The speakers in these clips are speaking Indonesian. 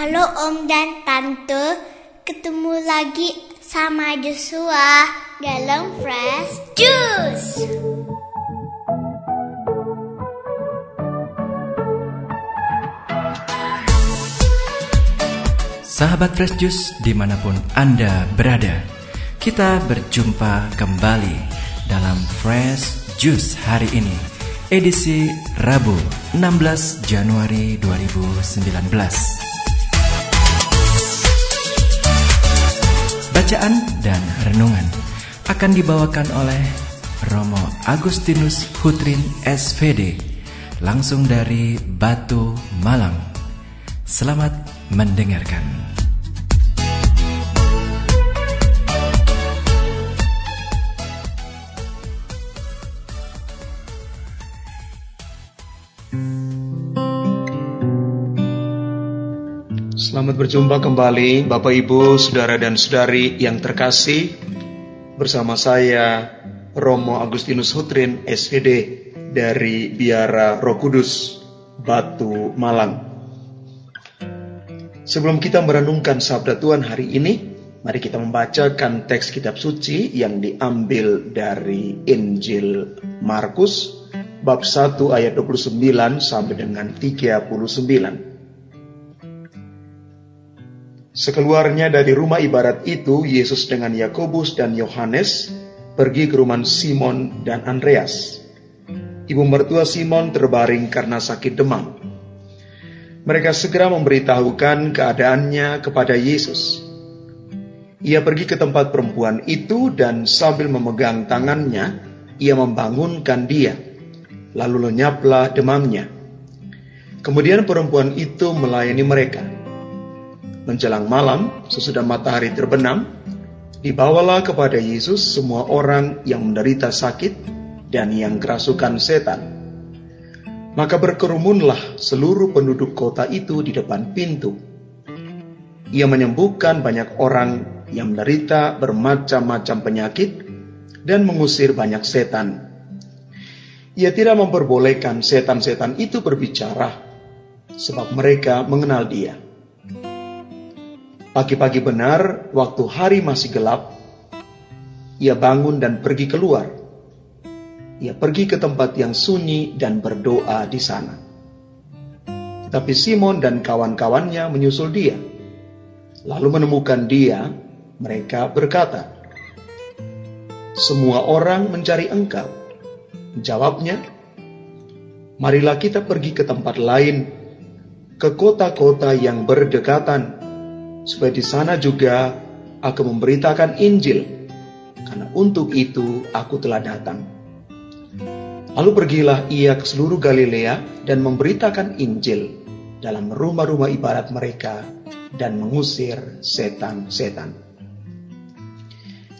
Halo Om dan Tante, ketemu lagi sama Joshua dalam Fresh Juice. Sahabat Fresh Juice di mana pun Anda berada, kita berjumpa kembali dalam Fresh Juice hari ini, edisi Rabu 16 Januari 2019. Bacaan dan renungan akan dibawakan oleh Romo Agustinus Hutrin SVD langsung dari Batu Malang. Selamat mendengarkan. Selamat berjumpa kembali Bapak Ibu, Saudara dan Saudari yang terkasih Bersama saya Romo Agustinus Hutrin SVD dari Biara Roh Kudus Batu Malang Sebelum kita merenungkan sabda Tuhan hari ini Mari kita membacakan teks kitab suci yang diambil dari Injil Markus bab 1 ayat 29 sampai dengan 39. Sekeluarnya dari rumah ibadat itu, Yesus dengan Yakobus dan Yohanes pergi ke rumah Simon dan Andreas. Ibu mertua Simon terbaring karena sakit demam. Mereka segera memberitahukan keadaannya kepada Yesus. Ia pergi ke tempat perempuan itu dan sambil memegang tangannya, ia membangunkan dia. Lalu lenyaplah demamnya. Kemudian perempuan itu melayani mereka. Menjelang malam, sesudah matahari terbenam, dibawalah kepada Yesus semua orang yang menderita sakit dan yang kerasukan setan. Maka berkerumunlah seluruh penduduk kota itu di depan pintu. Ia menyembuhkan banyak orang yang menderita bermacam-macam penyakit dan mengusir banyak setan. Ia tidak memperbolehkan setan-setan itu berbicara, sebab mereka mengenal Dia. Pagi-pagi benar, waktu hari masih gelap, ia bangun dan pergi keluar. Ia pergi ke tempat yang sunyi dan berdoa di sana. Tapi Simon dan kawan-kawannya menyusul dia. Lalu menemukan dia, mereka berkata, "Semua orang mencari engkau." Jawabnya, "Marilah kita pergi ke tempat lain, ke kota-kota yang berdekatan." Supaya di sana juga aku memberitakan Injil, karena untuk itu aku telah datang. Lalu pergilah ia ke seluruh Galilea dan memberitakan Injil dalam rumah-rumah ibadat mereka dan mengusir setan-setan.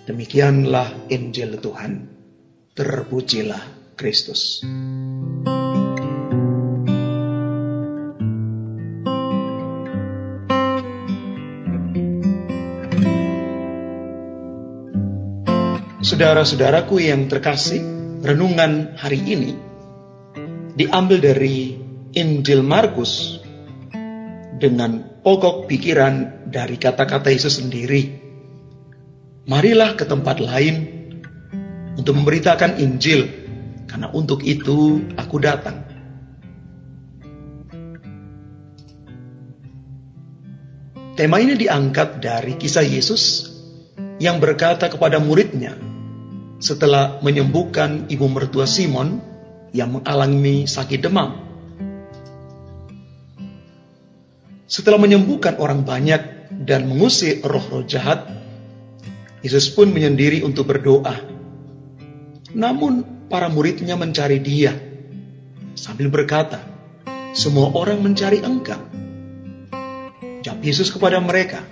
Demikianlah Injil Tuhan. Terpujilah Kristus. Saudara-saudaraku yang terkasih, renungan hari ini diambil dari Injil Markus dengan pokok pikiran dari kata-kata Yesus sendiri. Marilah ke tempat lain untuk memberitakan Injil, karena untuk itu aku datang. Tema ini diangkat dari kisah Yesus yang berkata kepada muridnya, setelah menyembuhkan ibu mertua Simon yang mengalami sakit demam. Setelah menyembuhkan orang banyak dan mengusir roh-roh jahat, Yesus pun menyendiri untuk berdoa. Namun para muridnya mencari dia sambil berkata, semua orang mencari engkau. Jawab Yesus kepada mereka,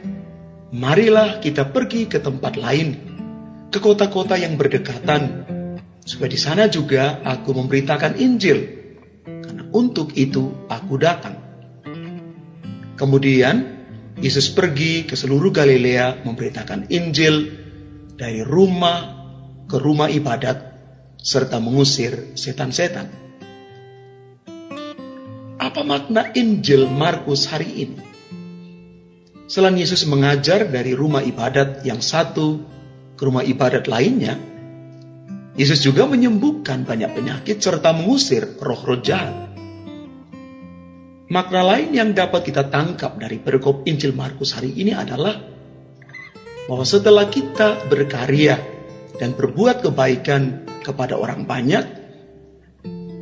marilah kita pergi ke tempat lain ke kota-kota yang berdekatan, supaya di sana juga aku memberitakan Injil, karena untuk itu aku datang. Kemudian Yesus pergi ke seluruh Galilea memberitakan Injil dari rumah ke rumah ibadat serta mengusir setan-setan. Apa makna Injil Markus hari ini? Selain Yesus mengajar dari rumah ibadat yang satu ke rumah ibadat lainnya, Yesus juga menyembuhkan banyak penyakit serta mengusir roh-roh jahat. Makna lain yang dapat kita tangkap dari perikop Injil Markus hari ini adalah bahwa setelah kita berkarya dan berbuat kebaikan kepada orang banyak,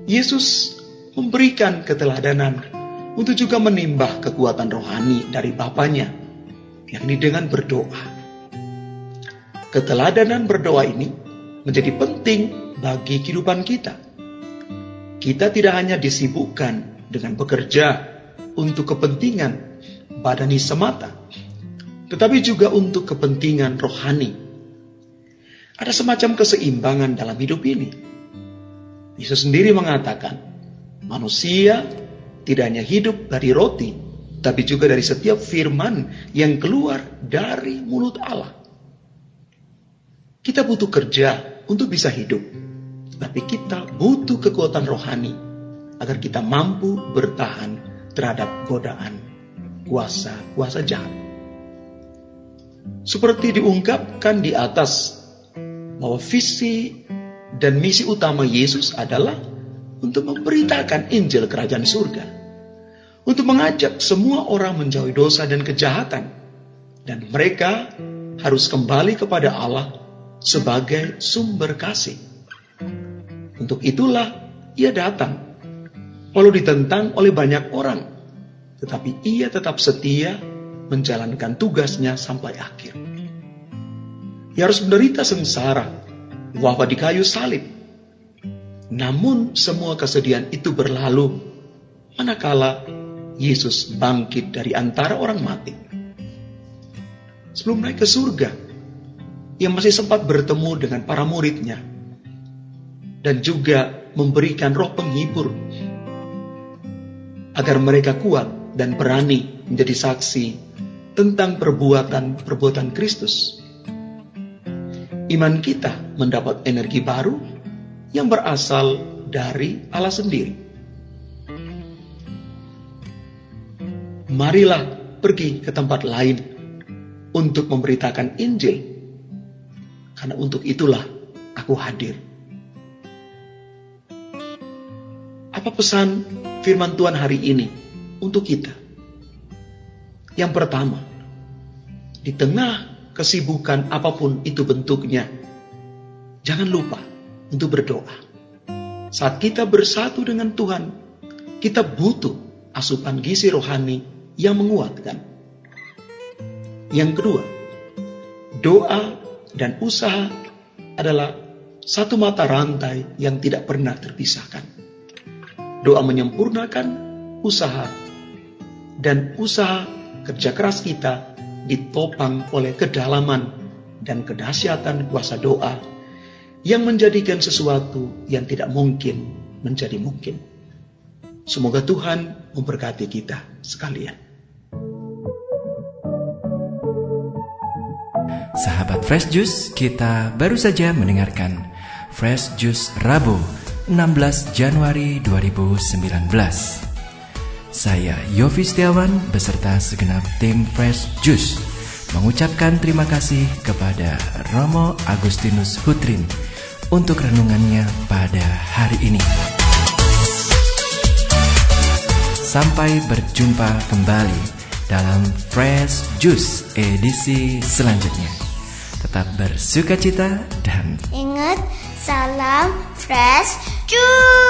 Yesus memberikan keteladanan untuk juga menimbah kekuatan rohani dari Bapaknya, yakni dengan berdoa. Keteladanan berdoa ini menjadi penting bagi kehidupan kita. Kita tidak hanya disibukkan dengan bekerja untuk kepentingan badani semata, tetapi juga untuk kepentingan rohani. Ada semacam keseimbangan dalam hidup ini. Yesus sendiri mengatakan, manusia tidak hanya hidup dari roti, tapi juga dari setiap firman yang keluar dari mulut Allah. Kita butuh kerja untuk bisa hidup, tapi kita butuh kekuatan rohani agar kita mampu bertahan terhadap godaan kuasa-kuasa jahat. Seperti diungkapkan di atas bahwa visi dan misi utama Yesus adalah untuk memberitakan Injil Kerajaan Surga. Untuk mengajak semua orang menjauhi dosa dan kejahatan, dan mereka harus kembali kepada Allah sebagai sumber kasih. Untuk itulah ia datang, walau ditentang oleh banyak orang, tetapi ia tetap setia menjalankan tugasnya sampai akhir. Ia harus menderita sengsara, wafat di kayu salib. Namun semua kesedihan itu berlalu manakala Yesus bangkit dari antara orang mati. Sebelum naik ke surga, ia masih sempat bertemu dengan para muridnya dan juga memberikan roh penghibur agar mereka kuat dan berani menjadi saksi tentang perbuatan-perbuatan Kristus. Iman kita mendapat energi baru yang berasal dari Allah sendiri. marilah pergi ke tempat lain untuk memberitakan Injil. Karena untuk itulah aku hadir. Apa pesan firman Tuhan hari ini untuk kita? Yang pertama, di tengah kesibukan apa pun itu bentuknya, jangan lupa untuk berdoa. Saat kita bersatu dengan Tuhan, kita butuh asupan gizi rohani yang menguatkan. Yang kedua, doa dan usaha adalah satu mata rantai yang tidak pernah terpisahkan. Doa menyempurnakan usaha dan usaha kerja keras kita ditopang oleh kedalaman dan kedahsyatan kuasa doa yang menjadikan sesuatu yang tidak mungkin menjadi mungkin. Semoga Tuhan memberkati kita sekalian. Sahabat Fresh Juice, kita baru saja mendengarkan Fresh Juice Rabu 16 Januari 2019. Saya Yofi Setiawan beserta segenap tim Fresh Juice mengucapkan terima kasih kepada Romo Agustinus Hutrin untuk renungannya pada hari ini. Sampai berjumpa kembali dalam Fresh Juice edisi selanjutnya. Tetap bersuka cita dan ingat salam fresh juice.